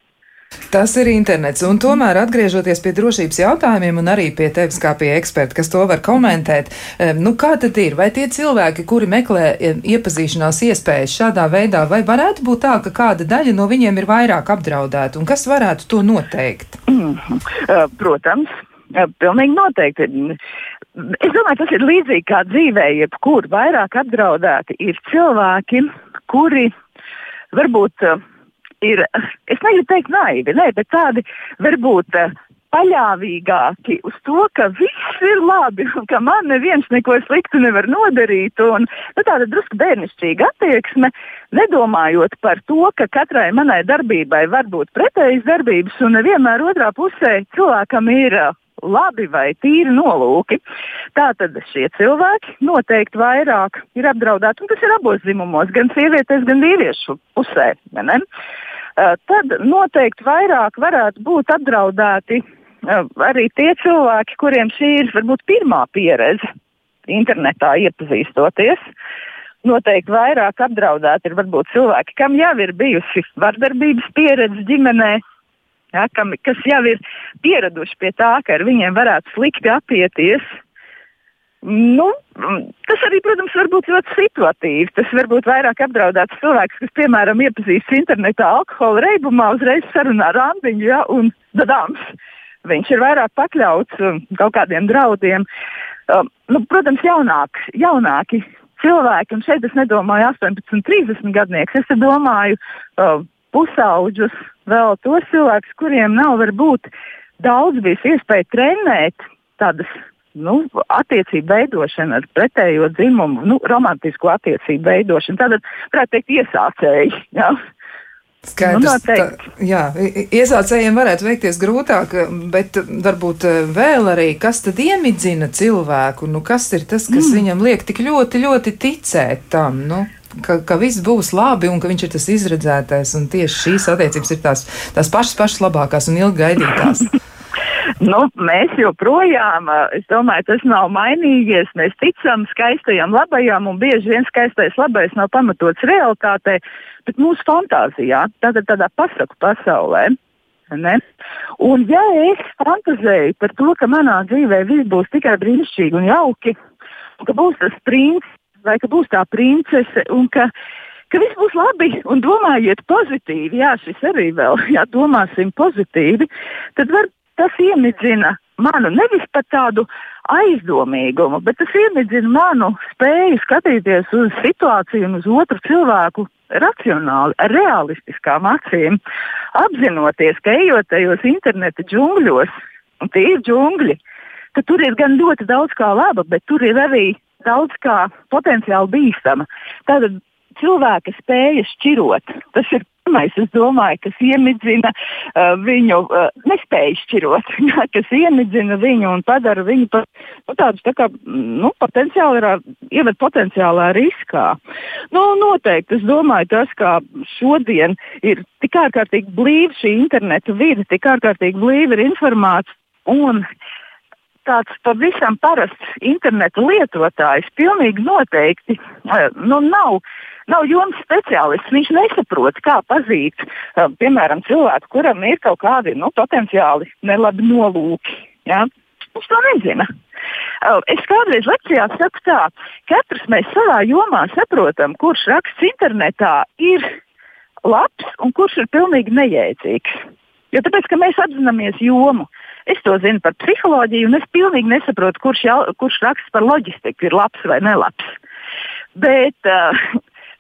Tas ir internets, un tomēr atgriežoties pie drošības jautājumiem un arī pie tevis kā pie eksperta, kas to var komentēt, nu kā tad ir? Vai tie cilvēki, kuri meklē iepazīšanās iespējas šādā veidā, vai varētu būt tā, ka kāda daļa no viņiem ir vairāk apdraudēta, un kas varētu to noteikt? Mm, [CLEARS THROAT] protams, pilnīgi noteikti. Es domāju, tas ir līdzīgi kā dzīvē, jebkur vairāk apdraudēti ir cilvēki, kuri varbūt ir, es negribu teikt naivi, ne, bet tādi varbūt eh, paļāvīgāki uz to, ka viss ir labi un ka man neviens neko sliktu nevar nodarīt. Un, nu, tāda drusku bērnišķīga attieksme, nedomājot par to, ka katrai manai darbībai var būt pretējas darbības un nevienmēr otrā pusē cilvēkam ir uh, labi vai tīri nolūki. Tātad šie cilvēki noteikti vairāk ir apdraudēti, un tas ir abos dzimumos, gan sievietes, gan vīriešu pusē. Ne? Eh, tad noteikti vairāk varētu būt apdraudēti eh, arī tie cilvēki, kuriem šī ir varbūt pirmā pieredze internetā iepazīstoties. Noteikti vairāk apdraudēti ir varbūt cilvēki, kam jau ir bijusi vardarbības pieredze ģimenē, ja, kam, kas jau ir pieraduši pie tā, ka ar viņiem varētu slikti apieties. Nu, tas arī, protams, var būt ļoti situatīvi. Tas var būt vairāk apdraudēts cilvēks, kas, piemēram, iepazīstas internetā alkohola reibumā, uzreiz sarunā randiņu, ja, un dadāms. Viņš ir vairāk pakļauts um, kaut kādiem draudiem. Um, nu, protams, jaunāk, jaunāki cilvēki, un šeit es nedomāju 18, 30 gadnieks, es domāju um, pusauģus, vēl tos cilvēkus, kuriem nav varbūt daudz bijis iespēja trenēt tādas nu, attiecību veidošana ar pretējo dzimumu, nu, romantisku attiecību veidošana. Tātad, varētu teikt, iesācēji. Ja? Skaidrs, nu, tā, jā, iesācējiem varētu veikties grūtāk, bet varbūt eh, vēl arī, kas tad iemidzina cilvēku, nu, kas ir tas, kas mm. viņam liek tik ļoti, ļoti ticēt tam, nu, ka, ka viss būs labi un ka viņš ir tas izredzētais, un tieši šīs attiecības ir tās, tās pašas, pašas labākās un ilgi gaidītās. [LAUGHS] Nu, mēs joprojām, es domāju, tas nav mainījies. Mēs ticam skaistajam, labajam, un bieži vien skaistais labais nav pamatots realitātei, bet mūsu fantāzijā, tātad tādā pasaku pasaulē. Ne? Un, ja es fantazēju par to, ka manā dzīvē viss būs tikai brīnišķīgi un jauki, un ka būs tas princis vai ka būs tā princese, un ka, ka viss būs labi, un domājiet pozitīvi, jā, šis arī vēl, jā, domāsim pozitīvi, tad var tas iemidzina manu nevis pat tādu aizdomīgumu, bet tas iemidzina manu spēju skatīties uz situāciju un uz otru cilvēku racionāli, ar realistiskām acīm, apzinoties, ka ejot tajos interneta džungļos, un tie ir džungļi, ka tur ir gan ļoti daudz kā laba, bet tur ir arī daudz kā potenciāli bīstama. Tātad cilvēka spēja šķirot, tas ir pirmais, es domāju, kas iemidzina uh, viņu, uh, nespēju šķirot, [LAUGHS] kas iemidzina viņu un padara viņu par nu, tādu tā kā, nu, potenciāli, ieved potenciālā riskā. Nu, noteikti, es domāju, tas, kā šodien ir tik ārkārtīgi blīva šī interneta vide, tik ārkārtīgi blīva ir informācija un tāds pavisam parasts interneta lietotājs pilnīgi noteikti uh, nu, nav nav jomas speciālists. Viņš nesaprot, kā pazīt, uh, piemēram, cilvēku, kuram ir kaut kādi nu, potenciāli nelabi nolūki. Ja? Viņš to nezina. Uh, es kādreiz lekcijā saku tā, katrs mēs savā jomā saprotam, kurš raksts internetā ir labs un kurš ir pilnīgi nejēdzīgs. Jo tāpēc, ka mēs apzināmies jomu. Es to zinu par psiholoģiju, un es pilnīgi nesaprotu, kurš, jau, kurš raksts par loģistiku ir labs vai nelabs. Bet uh,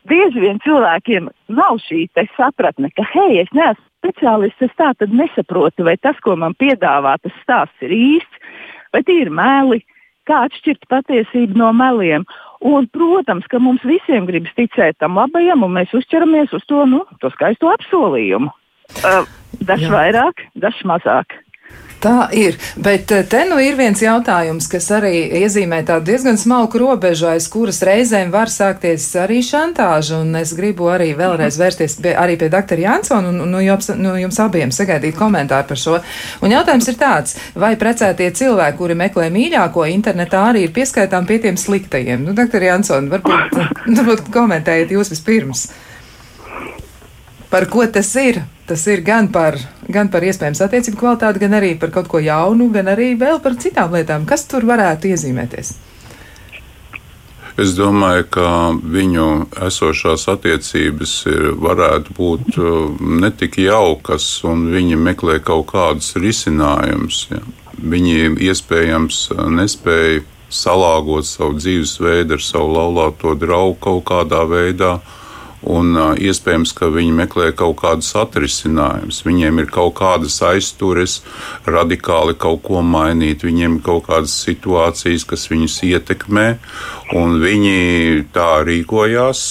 bieži vien cilvēkiem nav šī sapratne, ka, hei, es neesmu speciālists, es tā tad nesaprotu, vai tas, ko man piedāvā, tas stāsts ir īsts, vai tie ir meli, kā atšķirt patiesību no meliem. Un, protams, ka mums visiem gribas ticēt tam labajam, un mēs uzķeramies uz to, nu, to skaisto apsolījumu. Uh, dažs vairāk, dažs mazāk. Tā ir, bet eh, te nu ir viens jautājums, kas arī iezīmē tādu diezgan smalku robežu, aiz kuras reizēm var sākties arī šantāža, un es gribu arī vēlreiz vērsties pie, arī pie doktora Jansona un, un nu, jums, nu, jums abiem sagaidīt komentāru par šo. Un jautājums ir tāds, vai precētie cilvēki, kuri meklē mīļāko internetā, arī ir pieskaitām pie tiem sliktajiem? Nu, doktor Jansona, varbūt, varbūt komentējiet jūs vispirms. Par ko tas ir? Tas ir gan par, gan par iespējams attiecību kvalitāti, gan arī par kaut ko jaunu, gan arī vēl par citām lietām. Kas tur varētu iezīmēties? Es domāju, ka viņu esošās attiecības ir, varētu būt uh, ne tik jaukas, un viņi meklē kaut kādus risinājumus. Ja. Viņi iespējams nespēja salāgot savu dzīvesveidu ar savu laulāto draugu kaut kādā veidā. Un uh, iespējams, ka viņi meklē kaut kādus atrisinājumus. Viņiem ir kaut kādas aiztures, radikāli kaut ko mainīt. Viņiem ir kaut kādas situācijas, kas viņus ietekmē, un viņi tā rīkojās.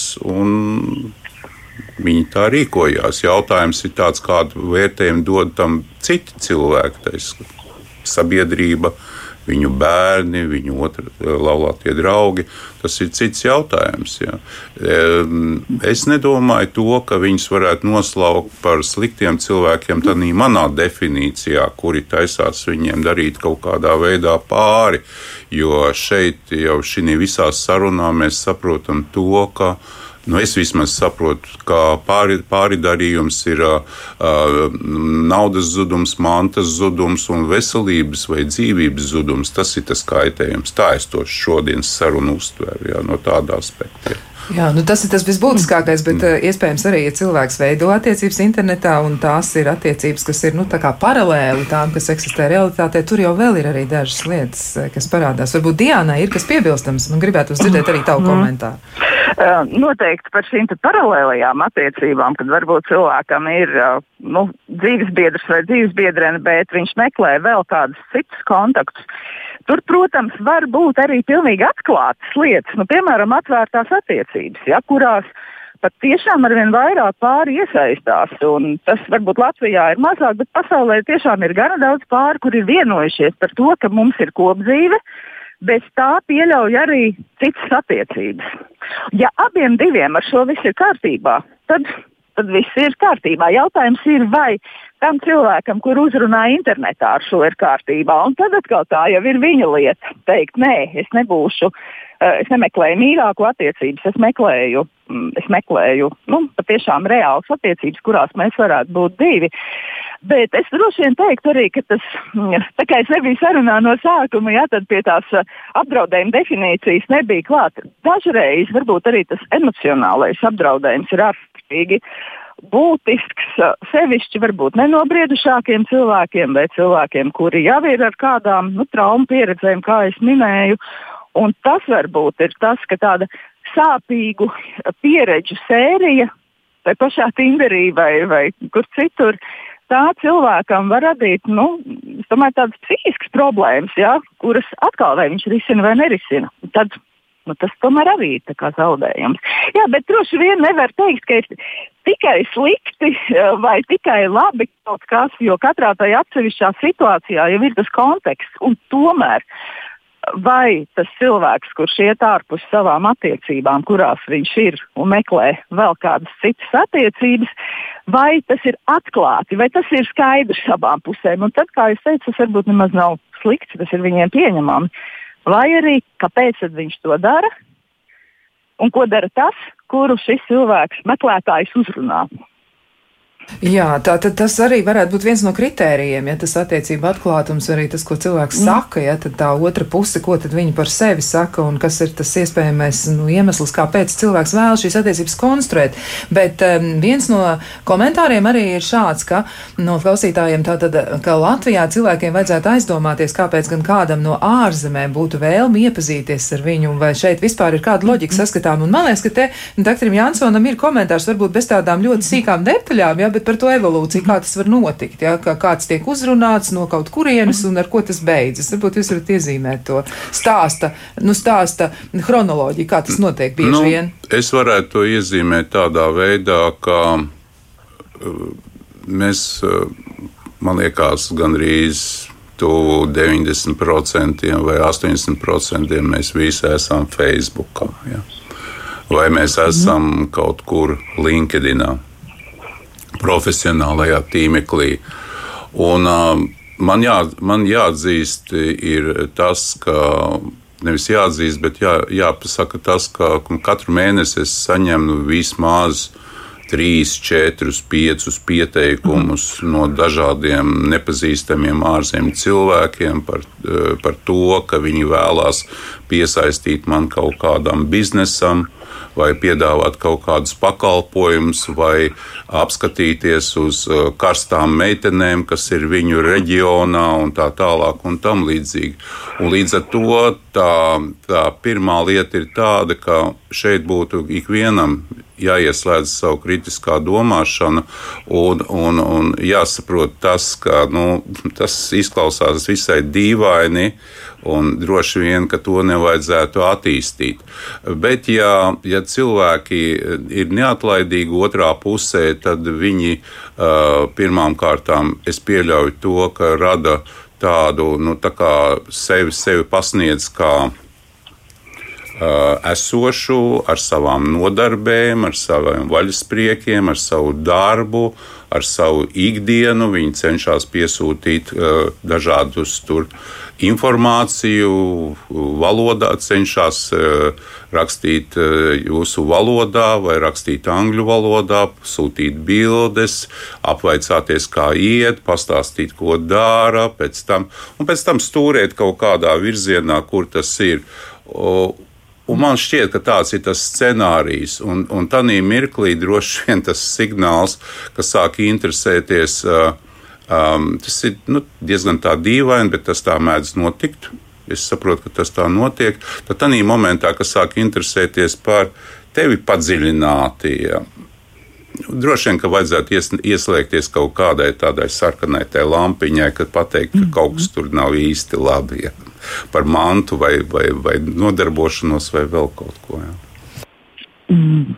Viņi tā rīkojās. Jautājums ir tāds, kādu vērtējumu dod tam citi cilvēki, tā sabiedrība, viņu bērni, viņu otru laulātie draugi. Tas ir cits jautājums. Ja. Es nedomāju to, ka viņus varētu noslaukt par sliktiem cilvēkiem tādā manā definīcijā, kuri taisās viņiem darīt kaut kādā veidā pāri. Jo šeit jau šī visā sarunā mēs saprotam to, ka Nu, es vismaz saprotu, ka pāri, pāridarījums ir uh, naudas zudums, mantas zudums un veselības vai dzīvības zudums. Tas ir tas kaitējums. Tā es to šodienas sarunu uztveru jā, no tāda aspekta. Jā. Jā, nu tas ir tas visbūtiskākais, bet mm. iespējams arī, ja cilvēks veido attiecības internetā un tās ir attiecības, kas ir nu, paralēli tām, kas eksistē realitātē, tur jau vēl ir arī dažas lietas, kas parādās. Varbūt Diānai ir kas piebilstams. Man gribētu dzirdēt arī tavu mm. komentāru. Uh, noteikti par šīm paralēlajām attiecībām, kad varbūt cilvēkam ir uh, nu, dzīvesbiedrs vai dzīvesbiedrene, bet viņš meklē vēl kādus citus kontaktus. Tur, protams, var būt arī pilnīgi atklātas lietas, nu, piemēram, atvērtās attiecības, ja, kurās pat tiešām ar vien vairāk pāri iesaistās. Tas varbūt Latvijā ir mazāk, bet pasaulē tiešām ir gana daudz pāri, kur ir vienojušies par to, ka mums ir kopdzīve. Bez tā pieļauj arī citas attiecības. Ja abiem diviem ar šo viss ir kārtībā, tad, tad viss ir kārtībā. Jautājums ir, vai tam cilvēkam, kur uzrunā internetā ar šo ir kārtībā. Un tad atkal tā jau ir viņa lieta. Teikt, nē, es nebūšu, eh, es nemeklēju mīļāko attiecības, es meklēju, mm, es meklēju nu, patiešām reālas attiecības, kurās mēs varētu būt divi. Bet es droši vien teiktu arī, ka tas, mm, tā kā es nebiju sarunā no sākuma, ja tad pie tās eh, apdraudējuma definīcijas nebija klāta. Dažreiz varbūt arī tas emocionālais apdraudējums ir ārkārtīgi būtisks sevišķi varbūt nenobriedušākiem cilvēkiem vai cilvēkiem, kuri jau ir ar kādām nu, traumu pieredzēm, kā es minēju. Un tas varbūt ir tas, ka tāda sāpīgu pieredžu sērija vai pašā Tinderī vai, vai kur citur, tā cilvēkam var radīt nu, domāju, tādas psihiskas problēmas, ja, kuras atkal vai viņš risina vai nerisina. Tad nu, tas tomēr arī ir zaudējums. Jā, bet droši vien nevar teikt, ka ir tikai slikti eh, vai tikai labi kaut kas, jo katrā tajā atsevišķā situācijā jau ir tas konteksts. Un tomēr vai tas cilvēks, kurš iet ārpus savām attiecībām, kurās viņš ir un meklē vēl kādas citas attiecības, vai tas ir atklāti, vai tas ir skaidrs abām pusēm. Un tad, kā jau teicu, tas varbūt nemaz nav slikts, tas ir viņiem pieņemami vai arī kāpēc viņš to dara un ko dara tas, kuru šis cilvēks meklētājs uzrunā. Jā, tā tad tas arī varētu būt viens no kritērijiem, ja tas attiecība atklātums, arī tas, ko cilvēks mm. saka, ja tad tā otra puse, ko tad viņi par sevi saka un kas ir tas iespējamais nu, iemesls, kāpēc cilvēks vēl šīs attiecības konstruēt. Bet um, viens no komentāriem arī ir šāds, ka no klausītājiem tātad, ka Latvijā cilvēkiem vajadzētu aizdomāties, kāpēc gan kādam no ārzemēm būtu vēlmi iepazīties ar viņu, vai šeit vispār ir kāda loģika saskatām. Un man liekas, ka te doktoram Jansonam ir komentārs varbūt bez tādām ļoti sīkām detaļām, ja, bet par to evolūciju, kā tas var notikt, ja, kā kāds tiek uzrunāts no kaut kurienes un ar ko tas beidzas. Varbūt jūs varat iezīmēt to stāsta, nu, stāsta chronoloģiju, kā tas notiek bieži nu, vien. Es varētu to iezīmēt tādā veidā, ka uh, mēs, uh, man liekas, gandrīz tuvu 90% vai 80% mēs visi esam Facebook. Ja? Vai mēs esam mm. kaut kur LinkedInā profesionālajā tīmeklī. Un, uh, man, jā, man jāatzīst, ir tas, ka nevis jāatzīst, bet jā, jāpasaka tas, ka katru mēnesi es saņemu vismaz trīs, četrus, piecus pieteikumus mm. no dažādiem nepazīstamiem ārzemju cilvēkiem par, par to, ka viņi vēlās piesaistīt man kaut kādam biznesam vai piedāvāt kaut kādus pakalpojumus, vai apskatīties uz uh, karstām meitenēm, kas ir viņu reģionā, un tā tālāk, un tam līdzīgi. Un līdz ar to tā, tā pirmā lieta ir tāda, ka šeit būtu ikvienam jāieslēdz savu kritiskā domāšana un, un, un jāsaprot tas, ka nu, tas izklausās visai dīvaini un droši vien, ka to nevajadzētu attīstīt. Bet, ja, ja cilvēki ir neatlaidīgi otrā pusē, tad viņi uh, pirmām kārtām, es pieļauju to, ka rada tādu, nu, tā sevi, sevi pasniedz kā esošu, ar savām nodarbēm, ar saviem vaļaspriekiem, ar savu darbu, ar savu ikdienu. Viņi cenšas piesūtīt dažādus tur informāciju valodā, cenšas rakstīt jūsu valodā vai rakstīt angļu valodā, sūtīt bildes, apvaicāties, kā iet, pastāstīt, ko dara, pēc tam, un pēc tam stūrēt kaut kādā virzienā, kur tas ir. Un man šķiet, ka tāds ir tas scenārijs, un, un tādā mirklī droši vien tas signāls, kas sāk interesēties, uh, um, tas ir nu, diezgan dīvaini, bet tas tā mēdz notikt. Es saprotu, ka tas tā notiek. Tad tādā momentā, kad sāk interesēties par tevi padziļināti. Ja. Droši vien, ka vajadzētu ies, ieslēgties kaut kādai tādai sarkanai lampiņai, kad pateikt, ka kaut kas tur nav īsti labi. Ja. Par mantu vai, vai, vai nodarbošanos vai vēl kaut ko. Ja.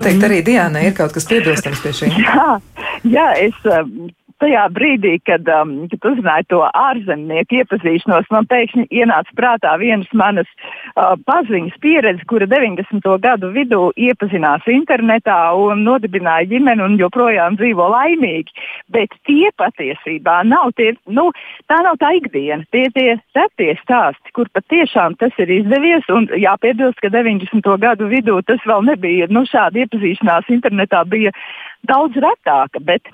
Teikt, arī Diana ir kaut kas piebilstams pie šī. Jā, jā es tajā brīdī, kad, um, kad uzzināju to ārzemnieku iepazīšanos, man pēkšņi ienāca prātā vienas manas uh, paziņas pieredze, kura 90. gadu vidū iepazinās internetā un nodibināja ģimeni un joprojām dzīvo laimīgi. Bet tie patiesībā nav tie, nu, tā nav tā ikdiena. Tie ir tie retie stāsti, kur patiešām tas ir izdevies. Un jāpiebilst, ka 90. gadu vidū tas vēl nebija. Nu, šāda iepazīšanās internetā bija daudz retāka. Bet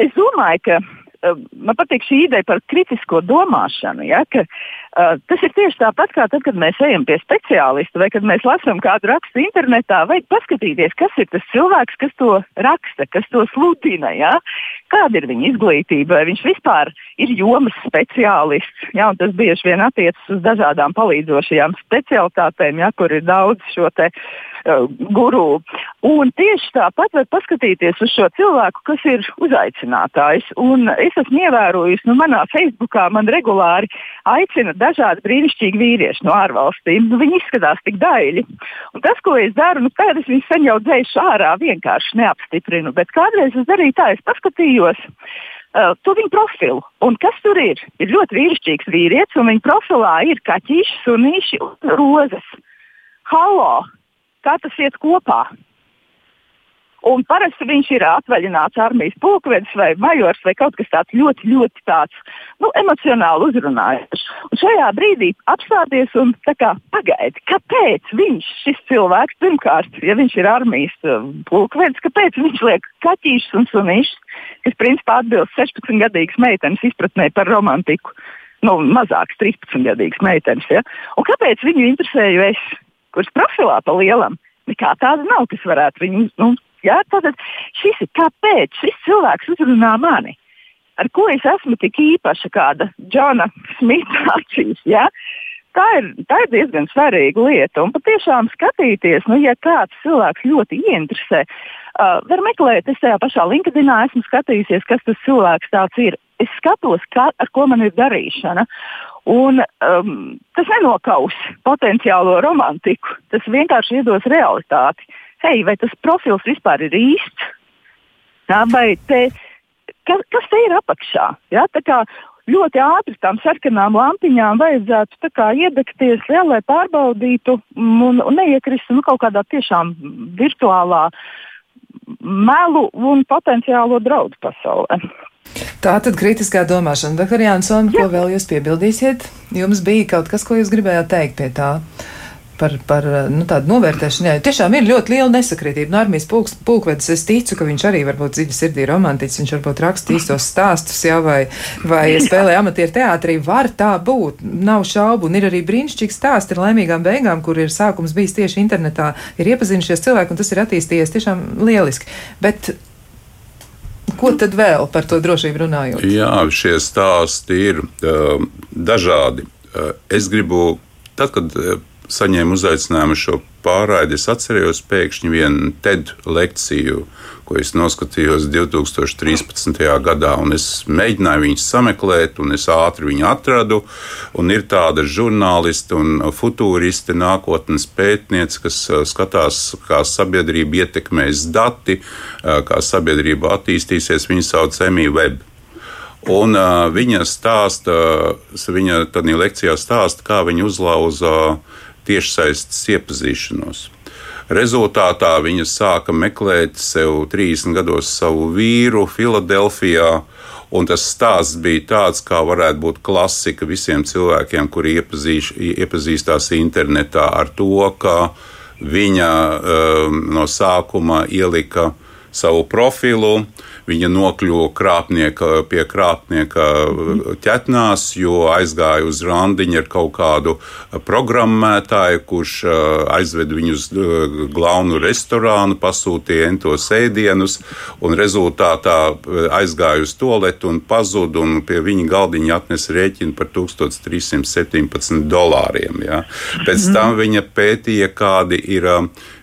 es domāju, ka uh, man patīk šī ideja par kritisko domāšanu. Ja, ka, uh, tas ir tieši tāpat kā tad, kad mēs ejam pie speciālista vai kad mēs lasām kādu rakstu internetā. Vajag paskatīties, kas ir tas cilvēks, kas to raksta, kas to sludina. Ja? Kāda ir viņa izglītība, vai viņš vispār ir jomas speciālists. Ja? Tas bieži vien attiecas uz dažādām palīdzošajām specialitātēm, ja? kur ir daudz šo te. Uh, guru. Un tieši tāpat var paskatīties uz šo cilvēku, kas ir uzaicinātājs. Un es esmu ievērojis, nu, manā Facebookā man regulāri aicina dažādi brīnišķīgi vīrieši no ārvalstīm. Nu, viņi izskatās tik daļi. Un tas, ko es daru, nu, tad es viņus sen jau dzēšu ārā, vienkārši neapstiprinu. Bet kādreiz es darīju tā, es paskatījos. Uh, to viņa profilu. Un kas tur ir? Ir ļoti vīrišķīgs vīrietis, un viņa profilā ir kaķīši, sunīši un rozes. Halo! Kā tas iet kopā. Un parasti viņš ir atvaļināts armijas pulkvedis vai majors vai kaut kas tāds ļoti, ļoti tāds, nu, emocionāli uzrunājošs. Un šajā brīdī apstāties un pagaidi, kāpēc viņš, šis cilvēks, pirmkārt, ja viņš ir armijas um, pulkvedis, kāpēc viņš liek kaķīšus un sunīšus, kas principā atbilst 16-gadīgas meitenes izpratnē par romantiku. Nu, mazāks 13-gadīgs meitenes. Ja? Un kāpēc viņu interesēju es? Kuras profilā pa lielam nekā tāda nav, kas varētu viņu. Nu, jā, tātad šis ir kāpēc šis cilvēks uzrunā mani. Ar ko es esmu tik īpaša, kāda Džona Smita acīs. Ja? Tā ir, tā ir diezgan svarīga lieta. Un patiešām skatīties, nu, ja kāds cilvēks ļoti ieinteresē, uh, var meklēt, es tajā pašā LinkedInā esmu skatījusies, kas tas cilvēks tāds ir. Es skatos, kā, ar ko man ir darīšana. Un, um, tas nenokaus potenciālo romantiku. Tas vienkārši iedos realitāti. Hei, vai tas profils vispār ir īsts? Jā, vai te, kas, kas te ir apakšā? Jā, ļoti ātri tam sarkanām lampiņām vajadzētu iedegties, jā, lai pārbaudītu un, un neiekristu nu, kaut kādā tiešām virtuālā melu un potenciālo draudu pasaulē. Tā tad kritiskā domāšana. Doktor Jānsson, ko vēl jūs piebildīsiet? Jums bija kaut kas, ko jūs gribējāt teikt pie tā? Par, par nu, tādu novērtēšanu. Jā, tiešām ir ļoti liela nesakritība. No armijas pulks, pulkvedis es ticu, ka viņš arī varbūt dziļi sirdī romantiķis, viņš varbūt raksta īstos stāstus, jā, vai, vai spēlē amatieru teātrī. Var tā būt, nav šaubu. Un ir arī brīnišķīgs stāsts ar laimīgām beigām, kur ir sākums bijis tieši internetā. Ir iepazinušies cilvēki, un tas ir attīstījies tiešām lieliski. Bet Ko tad vēl par to drošību runājot? Jā, šie stāsti ir uh, dažādi. Uh, es gribu, tad, kad uh, saņēmu uzaicinājumu šo pārraidi, es atcerējos pēkšņi vienu TED lekciju, ko es noskatījos 2013. gadā. Es mēģināju viņus sameklēt, un es ātri viņu atradu. Ir tāda žurnāliste un futūriste, nākotnes pētniece, kas uh, skatās, kā sabiedrība ietekmēs dati, uh, kā sabiedrība attīstīsies. Viņa sauc Emīļa Webb. Un uh, viņa stāsta, viņa tādā lekcijā stāsta, kā viņa uzlauza tiešsaistes iepazīšanos. Rezultātā viņa sāka meklēt sev 30 gados savu vīru Filadelfijā. Un tas stāsts bija tāds, kā varētu būt klasika visiem cilvēkiem, kuri iepazīš, iepazīstās internetā ar to, ka viņa um, no sākuma ielika savu profilu. Viņa nokļuva krāpnieka, pie krāpnieka ķetnās, jo aizgāja uz randiņu ar kaut kādu programmētāju, kurš aizved viņu uz glaunu restorānu, pasūtīja entos ēdienus, un rezultātā aizgāja uz toaletu un pazuda, un pie viņa galdiņa atnesa rēķinu par 1317 dolāriem. Ja. Pēc tam viņa pētīja, kādi ir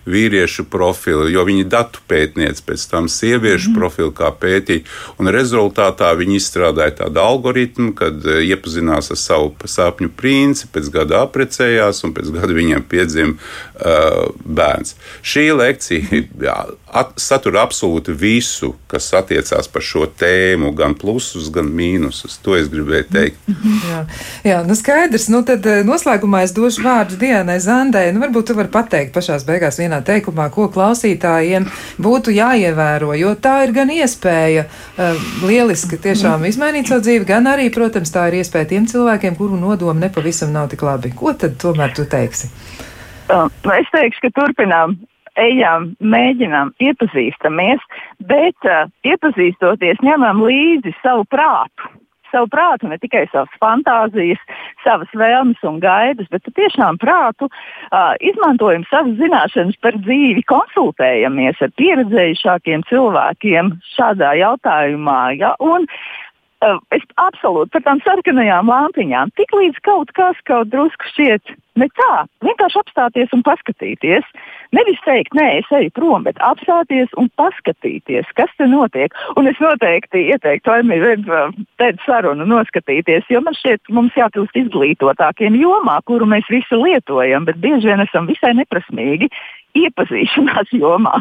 vīriešu profili, jo viņi datu pētniec, pēc tam sieviešu mm. profilu kā pētīja. Un rezultātā viņi izstrādāja tādu algoritmu, kad eh, iepazinās ar savu sapņu princi, pēc gada apprecējās un pēc gada viņiem piedzima uh, bērns. Šī lekcija jā, at, satura absolūti visu, kas attiecās par šo tēmu, gan plusus, gan mīnusus. To es gribēju teikt. [LAUGHS] Jā, jā nu skaidrs. Nu tad eh, noslēgumā es došu vārdu Dienai Zandai. Nu, varbūt tu vari pateikt pašās beigās vienā teikumā, ko klausītājiem būtu jāievēro, jo tā ir gan iespēja uh, lieliski tiešām izmainīt savu dzīvi, gan arī, protams, tā ir iespēja tiem cilvēkiem, kuru nodomi nepavisam nav tik labi. Ko tad tomēr tu teiksi? Uh, es teikšu, ka turpinām ejam, mēģinām, iepazīstamies, bet uh, iepazīstoties, ņemam līdzi savu prātu. Savu prātu, ne tikai savas fantāzijas, savas vēlmes un gaidas, bet tiešām prātu uh, izmantojam savas zināšanas par dzīvi, konsultējamies ar pieredzējušākiem cilvēkiem šādā jautājumā. Ja? Un, uh, es absolūti par tām sarkanajām lampiņām. Tik līdz kaut kas kaut drusku šķiet ne tā, vienkārši apstāties un paskatīties. Nevis teikt, nē, es eju prom, bet apstāties un paskatīties, kas te notiek. Un es noteikti ieteiktu, lai mēs tādu sarunu noskatīties, jo man šķiet, mums jākļūst izglītotākiem jomā, kuru mēs visi lietojam, bet bieži vien esam visai neprasmīgi iepazīšanās jomā.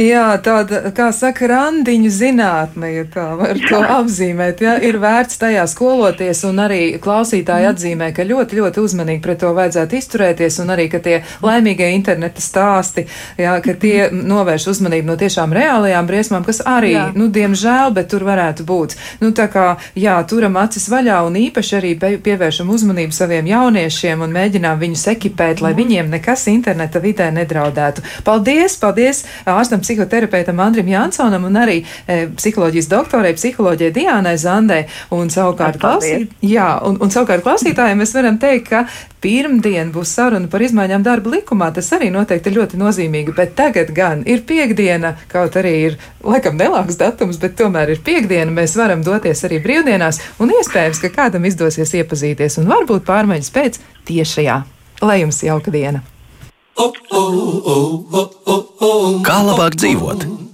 Jā, tāda, kā saka, randiņu zinātne, ja tā var to apzīmēt, jā, ir vērts tajā skoloties, un arī klausītāji atzīmē, ka ļoti, ļoti uzmanīgi pret to vajadzētu izturēties, un arī, ka tie laimīgie interneta stāsti, jā, ka tie novērš uzmanību no tiešām reālajām briesmām, kas arī, jā. nu, diemžēl, bet tur varētu būt. Nu, tā kā, jā, turam acis vaļā un īpaši arī pievēršam uzmanību saviem jauniešiem un mēģinām viņus ekipēt, lai viņiem nekas interneta vidē nedraudētu. Paldies, paldies! Ārstam psihoterapeitam Andrim Jansonam un arī e, psiholoģijas doktorai, psiholoģijai Diānai Zandai. Un savukārt, klausīt, jā, un, un savukārt klausītājiem mēs varam teikt, ka pirmdien būs saruna par izmaiņām darba likumā. Tas arī noteikti ir ļoti nozīmīgi, bet tagad gan ir piekdiena, kaut arī ir laikam nelāks datums, bet tomēr ir piekdiena. Mēs varam doties arī brīvdienās un iespējams, ka kādam izdosies iepazīties un varbūt pārmaiņas pēc tiešajā. Lai jums jauka diena! Kā labāk dzīvot?